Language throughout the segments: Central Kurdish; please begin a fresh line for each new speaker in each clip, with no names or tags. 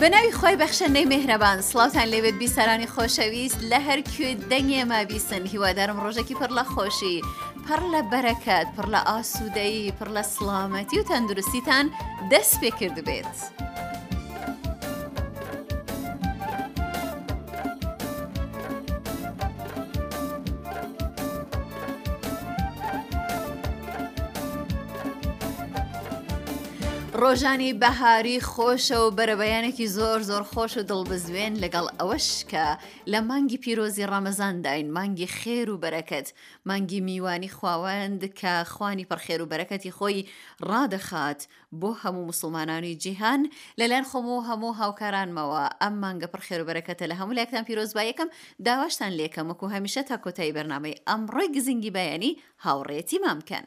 بە ناوی خوای بەخشەندەی مێهرەبان سڵاوتان لێبێت بیسەرانی خۆشەویست لە هەر کوێ دەنگێ ما بیسن هیوادارم ڕۆژێکی پڕ لە خۆشی پڕ لە بەرەکەت پڕ لە ئاسوودەیی پڕ لە سڵامەتی و تەندروستیتان دەست پێ کرد بێت. ڕۆژانی بەهاری خۆشە و بەرەبەیانێکی زۆر زۆر خۆش و دڵبزوێن لەگەڵ ئەوەش کە لە مانگی پیرۆزی ڕەمەزانداین مانگی خێر و بەرەکەت مانگی میوانی خواوەند کە خوانی پڕخێر و بەرەکەتی خۆی ڕادەخات بۆ هەموو مسلمانانی جیهان لەلایەن خۆم و هەموو هاوکارانمەوە ئەم مانگە پڕخێر و بەرەکەتە لە هەموو لایەکتان پیرۆز با یەکەم داواشتان لێکەم وەکو هەمیشە تا کۆتایی بەرنامەی ئەمڕۆی گزنگی بەیانی هاوڕێتی مامکەن.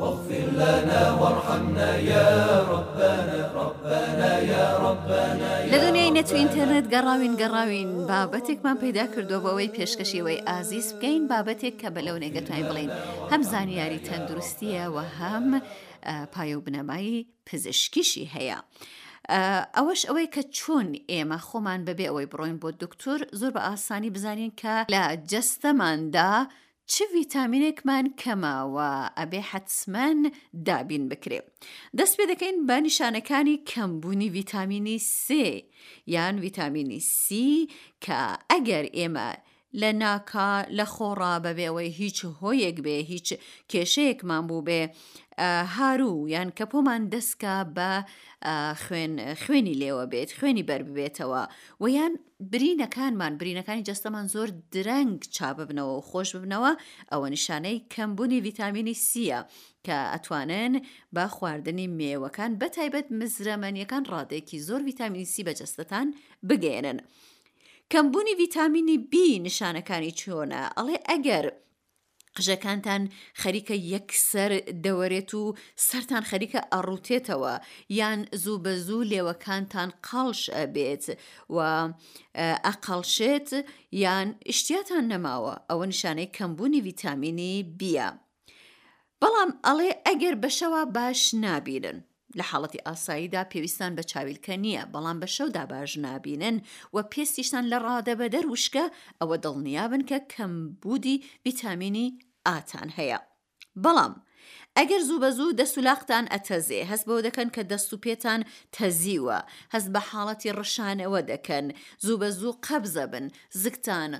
اغفر لنا وارحمنا یا ربنا ربنا یا ربنا
لە دونیای نێت و ئینتێرنێت گەڕاوین گەڕاوین بابەتێکمان پەیدا کردووە بەوەی پێشکەشیەوەی ئازیز بکەین بابەتێک کە بە لەو نێگەتوانین بڵین هەم زانیاری تەندروستیە و هەم پایە و بنەمای پزیشکیشی هەیە. ئەوەش ئەوەی کە چۆن ئێمە خۆمان بەبێ ئەوەی بڕۆین بۆ دکتۆر زۆر بە ئاسانی بزانین کە لە جەستەماندا چ ڤیتامینێکمان کەمە و ئەبێ حەتمەن دابین بکرێ؟ دەست پێ دەکەین بە نیشانەکانی کەمبوونی ڤیتامینی سێ یان ڤیتامینی سی کە ئەگەر ئێمە لە ناکا لە خۆڕا بەبێ ئەوەی هیچ هۆیەک بێ هیچ کێشەیەکمان بوو بێ هارو یان کەپۆمان دەستکا بە خوێن خوێنی لێوە بێت خوێنی بەر ببێتەوە وەیان برینەکانمان، برینەکانی جەستەمان زۆر درەنگ چاببنەوە و خۆش ببنەوە، ئەوە نیشانەی کەمبوونی ڤیتامینی سییە کە ئەتوانن بە خواردنی مێوەکان بە تایبەت مزرەمەنیەکان ڕادەیەکی زۆر ڤیتامینی سی بە جەستەتان بگەێنن. کەمبوونی ڤیتامینی بی نیشانەکانی چۆنە ئەڵێ ئەگەر قژەکانتان خەریکە یەکسەر دەوەرێت و سەرتان خەریکە ئەڕوتێتەوە یان زوو بە زوو لێوەکانتان قاڵش ئەبێت و ئەقەڵشێت یان ئیشتیاتان نەماوە ئەوە نیشانەی کەمبوونی ڤیتامینی بیە بەڵام ئەڵێ ئەگەر بەشەوا باش نابینن لە حاڵەتی ئاساییدا پێویستان بە چاویلکە نییە، بەڵام بە شەودا باش نابینن و پێستیشتان لە ڕادەبەدەر وشکە، ئەوە دڵنیابن کە کەمبوودی ڤیتامینی ئا تان هەیە. بەڵام ئەگەر زوو بە زوو دەست و لاقتان ئەتەزێ، هەست بەوە دەکەن کە دەست و پێتان تەزیوە، هەست بە حاڵەتی ڕشانەوە دەکەن، زوو بە زوو قەبزەبن، زگتان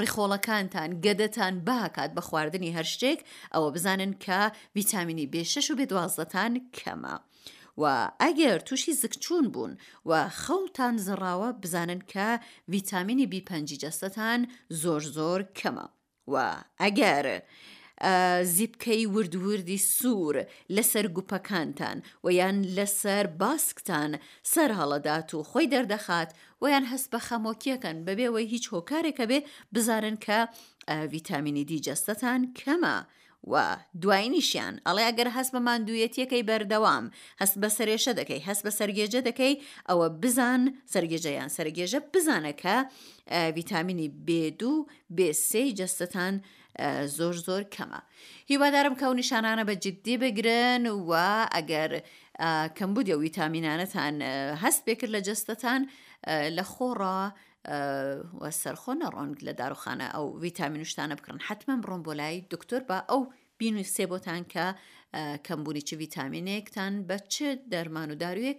ڕیخۆڵەکانتان گەدەتان بهکات بە خواردنی هەر شتێک ئەوە بزانن کە ڤیتامینی بێ شەش و بێ دوازدەتان کەمە. و ئەگەر تووشی زگچوون بوون و خەوتان زڕاوە بزانن کە ڤیتامینی بیپەنجی جەستەتان زۆر زۆر کەمە و ئەگەر زیپکەی وردوردی سوور لەسەر گوپەکانتان و یان لەسەر باسکتان سەر هەڵەدات و خۆی دەردەخات وەیان هەست بە خەمۆکی ئەکەن بەبێ ئەوەی هیچ هۆکارێک هەبێ بزانن کە ڤیتامینی دی جەستەتان کەمە و دواینیشیان ئەڵێ ئەگەر هەست بە ماندوویەتیەکەی بەردەوام هەست بە سەرێشە دەکەی هەست بە سەرگێجە دەکەی ئەوە بزان سەرگێجەیان سەرگێژە بزانەکە ڤیتامینی بێدوو بێسەی جەستەتان زۆر زۆر کەمە هیوادارم کە و نیشانانە بە جددی بگرن و ئەگەر کەمبوو دە ویتامینانەتان هەست پێکرد لە جستتان لە خۆڕا سەرخۆ نەڕۆن لە داروخانە ئەو ویتامینشتانە بکڕن حتمما بڕۆن بۆ لای دکتۆر بە ئەو بینوسێ بۆتان کە کەمبوونی چ ویتامینێکتان بە چ دەرمان و داروێک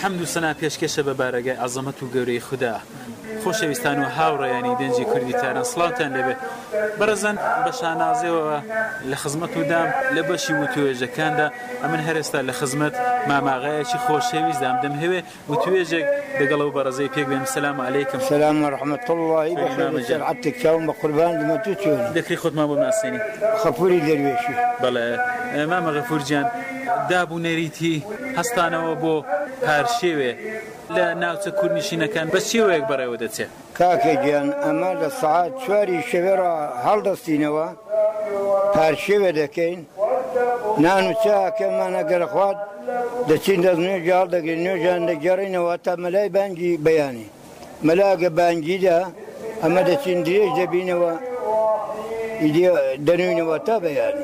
حەمد و سەنا پێشکێشە بە بارەگای عەزەمەت و گەورەیی خودا. خۆشەویستان و هاوڕێیانی دەنگی کوردی تاران سڵاوتان لێبێ. بەڕێزان بە شانازیەوە لە خزمەتودام لە بەشی وتوێژەکاندا، ئەمن هەر ئێستا لە خزمەت ماماغایەکی خۆشەویستدام دەمهەوێ وتوێژێک دەگەڵ ئەو بەڕێزەی پێک بێنم سلام علیکم.
سلام و رحمت اللە ی بەخێر بێت سرعەتێک چاوم
بە قوربان دمە تو چۆنی. دەکرێ خۆتمان بۆ بناسێنی.
خەفوری دەروێشی.
بەڵێ مامە غەفور گیان. داب و نەریتی هەستانەوە بۆ پارشێوێ لە ناوچە کوردنشینەکان بە چێوەیەک بەڕێوە دەچێت.
کاکە گیان ئەمە لە سەعات چواری شەوێڕا هەڵدەستینەوە پارشێوێ دەکەین، نان و چاکەمان ئەگەر خوارد دەچین دەست نوێژی هەڵدەگرین، نوێژیان دەگێڕینەوە هەتا مەلای بانگی بەیانی. مەلا گە بانگی دا ئەمە دەچین درێژ دەبینەوە ئیدی دەنوینەوە تا بەیانی.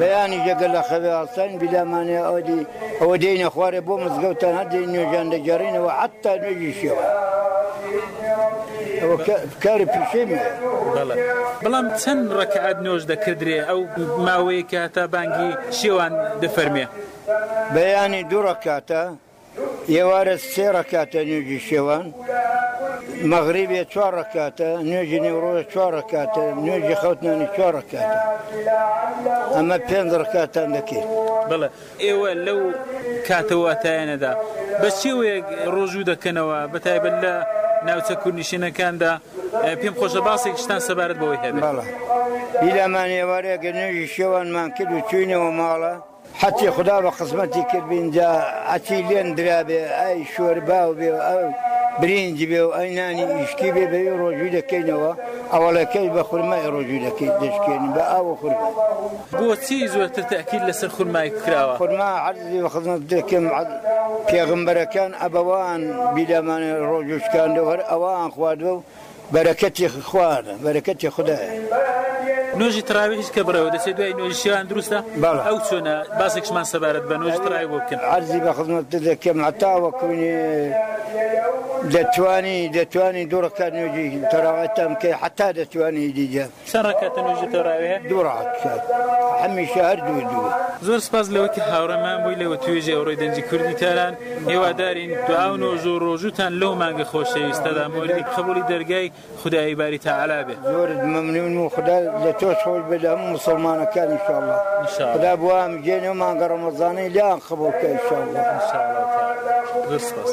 بەیانیش ئەگەر لە خەوێ هەڵساین بیلامانەیە ئەودی ئەوە دێینە خوارێ بۆ مزگەوت تەنها دێین نوێژیان دەگێڕینەوە حەتتا نوێژی شێوە ئەوە کە- کار و پیشەی منە. بەڵێ.
بەڵام چەند ڕەکەعەت نوێژ دەکردرێ ئەو ماوەیە کە هەتا بانگی شێوان دەفەرمێ؟
بەیانی دوو ڕەکاتە ئێوارە سێ ڕەکاتە نوێژی شێوان، مەغریبێ چوار ڕەکاتە، نوێژی نێوڕۆژ چوار ڕەکاتە، نوێژی خەوتنانی چوار ڕەکاتە. ئەمە پێنج ڕەکاتتان دەکرد.
بەڵێ. ئێوە لەو کاتە واتایانەدا بە چ شێوەیەک ڕۆژوو دەکەنەوە، بەتایبەت لە ناوچە کوردنشینەکاندا؟ پێم خۆشە باسێکیشتان سەبارەت بەوەی هەبێت.
بەڵێ. بیرمان ئێوارێ گەر نوێژی شێوانمان کرد و چووینەوە ماڵە، حەتی خودا بە قسمەتی کرد بین جا ئەچی لێن درابێ ئەی شۆرباو بێ و ئەی برینج بێ و ئەی نانی ئیشکی بێ بەوی ڕۆژوی دەکەینەوە ئەوەڵەکەش بە خورمای ڕۆژوی دەکەین دەشکێنین بە ئاو و خورما.
بۆچی زۆرتر تەئکید لەسەر خورمای کراوە؟
خورما عەرزی بە قسمەت دەکەم پێغمبەرەکان ئەبەوان بیلامانێ ڕۆژو شکاندەو هەر ئەوان خواردوە و بەرەکەتی خوانە بەرەکەتی خودایە.
نوێژی تەڕاوی هیچ کە بڕێوە دەچێت دوای نوێژی شەوان دروستە؟ بەڵێ. ئەو چۆنە باسێکشمان سەبارەت بە نوێژی تەڕاوی بۆ بکەن.
عەرزی بە خزمەتت دەکەم عەتا وەکونی دەتوانی دەتوانی دوو ڕکات نوێژی تەڕاوەتان بکەی حەتا دەتوانی ئیدی
جا. چەند ڕەکەت
تەنوێژی تەراویحە؟ دوو ڕەکەت هەمیشە هەر دوو دوو.
زۆر سپاس لەوەتی هاوڕێمان بووی لە وتووێژی ئەوڕۆی دەنگی کوردی تاران، هیوادارین دوعا و نۆژە و ڕۆژووتان لەو مانگە خۆشەویستەدا مۆردی قەبووڵی دەرگای خودایی باری تەعالا بێ.
زۆرت مەمنوون و خودا لە تۆش خۆش بێت لە هەموو موسڵمانەکان ان شاء اللە. ان شاء اللە. خودا بۆ ئامجێن ئەو مانگە ڕەمەزانەی لێیان قەبووڵ کە ان شاء اللە. ان شاء اللە تعالی.
زۆر سپاس.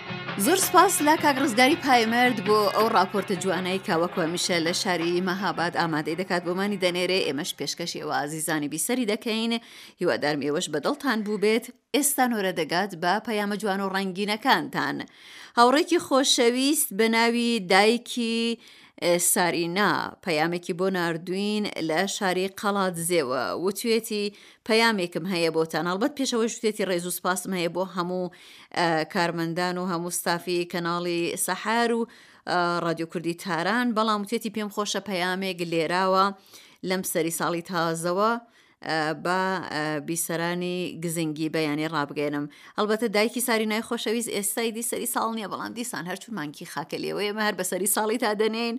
زۆر سپاس لە کاک ڕزگاری پایمەرد بۆ ئەو راپۆرتە جوانەی کاوەکو هەمیشە لە شاری مەهاباد ئامادەی دەکات بۆمانی دەنێرێ ئێمەش پێشکەش ئێوە ئازیزانی بیسەری دەکەین هیوادارم ئێوەش بەدڵتان بووبێت ئێستا نۆرە دەگات بە پەیامە جوان و ڕنگینەکانتان هاوڕێکی خۆشەویست بە ناوی دایکی سارینا پەیامێکی بۆ نردوین لە شاری قەڵات زێوە وتوێتی پەیامێکم هەیە بۆتان هەڵبەت پێش ئەوەی شتێتی ڕێز و سپاسم هەیە بۆ هەموو کارمەندان و هەموو ستافی کەناڵی سەحار و ڕادیو کوردی تاران بەڵام وتێتی پێم خۆشە پەیامێک لێراوە لەم سەری ساڵی تازەوە بە بیسەرانی گزنگی بەیانی ڕابگەێنم ئەڵبەتە دایکی سارینای خۆشەویست ئێستای دی سەری ساڵ نییە بەڵام دیسان هەرچون مانگی خاکە لێوە ئێمە هەر بەسەری ساڵی تا دەنین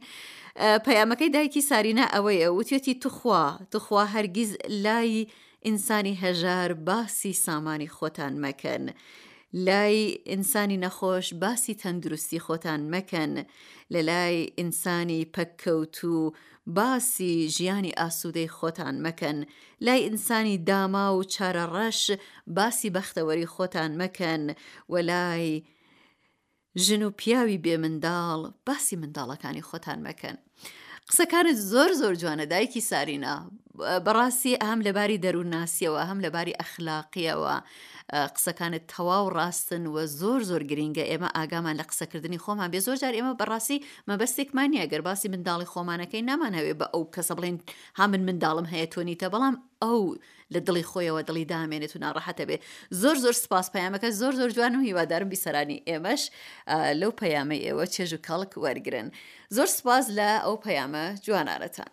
پەیامەکەی دایکی سارینا ئەوەیە وتێتی توخوا توخوا هەرگیز لای ئینسانی هەژار باسی سامانی خۆتان مەکەن. لای ئینسانی نەخۆش باسی تەندروستی خۆتان مەکەن لە لای ئینسانی پەککەوت و باسی ژیانی ئاسوودەی خۆتان مەکەن، لای ئینسانی داماو و چارەڕەش باسی بەختەوەری خۆتان مەکەن و لای ژن و پیاوی بێ منداڵ باسی منداڵەکانی خۆتان مەکەن. قسەکانت زۆر زۆر جوانە دایکی سارینا
بەڕاستی هەم لەباری دەروونناسیەوە هەم لەباری ئەخلاقیەوە قسەکانت تەواو ڕاستن وە زۆر زۆر گرینگە ئێمە ئاگامان لە قسەکردنی خۆمان بێ زۆر جار ئێمە بەڕاستی مەبەستێکمان نیە گەر باسی منداڵی خۆمانەکەی نامانەوێ بە ئەو کەسە بڵێن ها من منداڵم هەیە تۆنیتە بەڵام ئەو لە دڵی خۆیەوە دڵی دامێنێت و ناڕەحەتە بێ زۆر زۆر سپاس پەیامەکە زۆر زۆر جوان و هیوادارم بیسەرانی ئێمەش لەو پەیامە ئێوە چێژ و کەڵک وەرگن زۆر سپاس لە ئەو پەیامە جوانانەتان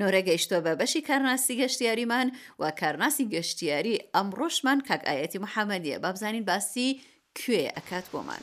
نۆرە گەیشتوە بە بەشی کارناسی گەشتیاریمان و کارناسی گەشتیاری ئەمڕۆشمان کاک ئایەتی محمدیە بابزانین باسی کوێ ئەکات بۆمان.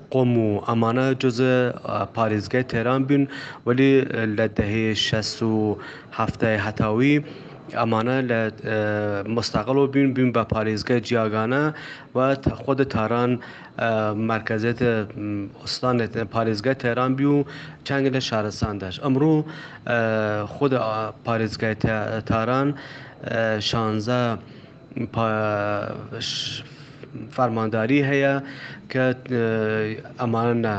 قوم و ئەمانە جزء پارێزگای تەێران بوون وەلی لە دەێ شەست و هەفتای هەتاوی ئەمانە لە مستەقڵ و بوون بوون بە پارێزگای جیاگانە و خۆدە تاران مەرکەزێت ئوستان پارێزگای تەێران بی و چەنگ لە شارستان داشت ئەمڕوو خۆدە پارێزگای تاران شانزە فەرمانداری هەیە کە ئەمانە نا،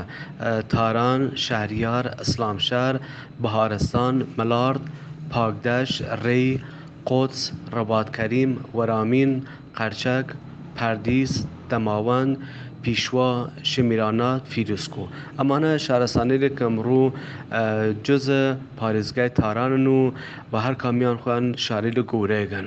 تاران، شەهریار، ئیسلامشار، بەهارستان، مەلاڕ، پاکدەشت، ڕێی، قودس، ڕەبات کەریم، وەرامین، قەرچەک، پەردیس، دەماوەند، پیشوا، شمیرانە، فیروزکوو. ئەمانە شارستانێک کە ئمڕوو جزء پارێزگای تارانن و هەر کامیان
خۆیان شاریلگ گەورەێگن.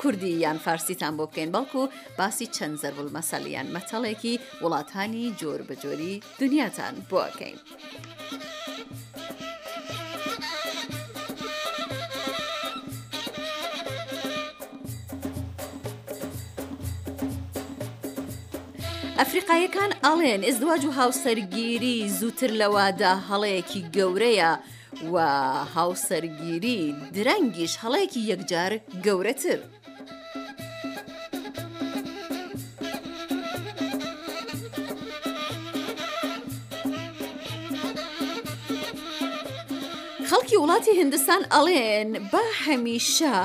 کوردی یان فارسیتان بۆ بکەین بەڵکو باسی چەند زەرب المثل یان مەتەڵێکی وڵاتانی جۆر بە جۆری دنیاتان بۆ بکەین. ئەفریقاییەکان ئەڵێن ئێزدواج و هاوسەرگیری زووتر لە وادا هەڵەیەکی گەورەیە، و هاوسەرگیری درەنگیش هەڵەیەکی یەکجار گەورەتر. خەڵکی وڵاتی هندستان ئەڵێن با هەمیشە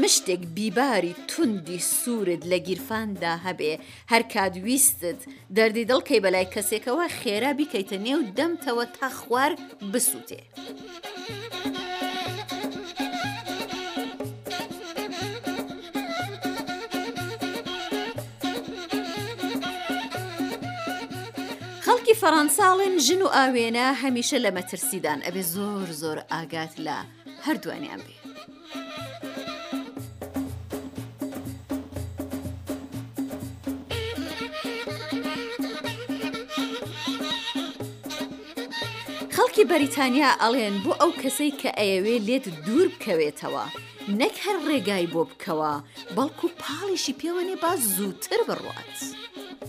مشتێک بیباری توندی سوورت لە گیرفاندا هەبێ هەرکات ویستت دەردی دڵ کەی بەلای کەسێکەوە خێرا بیکەیتە نێو دەمتەوە تا خوار بسووتێ. خەڵکی فەڕەنساڵێن ژن و ئاوێنە هەمیشە لە مەترسیدان ئەبێ زۆر زۆر ئاگات لە هەردووانیان بێ. خەڵکی بەریتانیا ئەڵێن بۆ ئەو کەسەی کە ئەیەوێ لێت دوور بکەوێتەوە نەک هەر ڕێگای بۆ بکەوە بەڵکو پاڵیشی پێوەێ با زووتر بڕوات.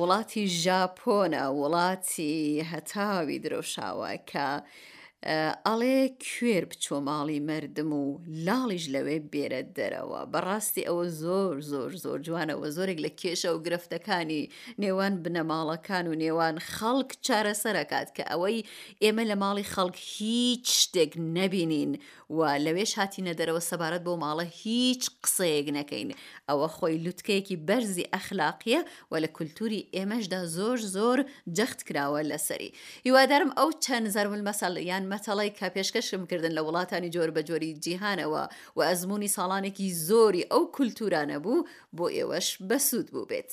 وڵاتی ژاپۆنە وڵاتی هەتاوی درەوشاوە کە ئەڵێ کوێر بچۆ ماڵی مردم و لاڵیش لەوێ بێرە دەرەوە بەڕاستی ئەوە زۆر زۆر زۆر جوانەوە زۆرێک لە کێشە و گرفتەکانی نێوان بنەماڵەکان و نێوان خەڵک چارەسەرکات کە ئەوەی ئێمە لە ماڵی خەڵک هیچ شتێک نەبینین و لەوێش هاتینە دەرەوە سەبارەت بەو ماڵە هیچ قسەیەک نەکەین ئەوە خۆی لوتکەیەکی بەرزی ئەخلاقیە و لە کولتوری ئێمەشدا زۆر زۆر جەخت کراوە لەسەری هیوادارم ئەو چەند زەرب المەسەل یان مەتەڵەی کە پێشکەشم کردن لە وڵاتانی جۆر بە جۆری جیهانەوە و ئەزموونی ساڵانێکی زۆری ئەو کولتورانە بوو بۆ ئێوەش بەسوود بووبێت.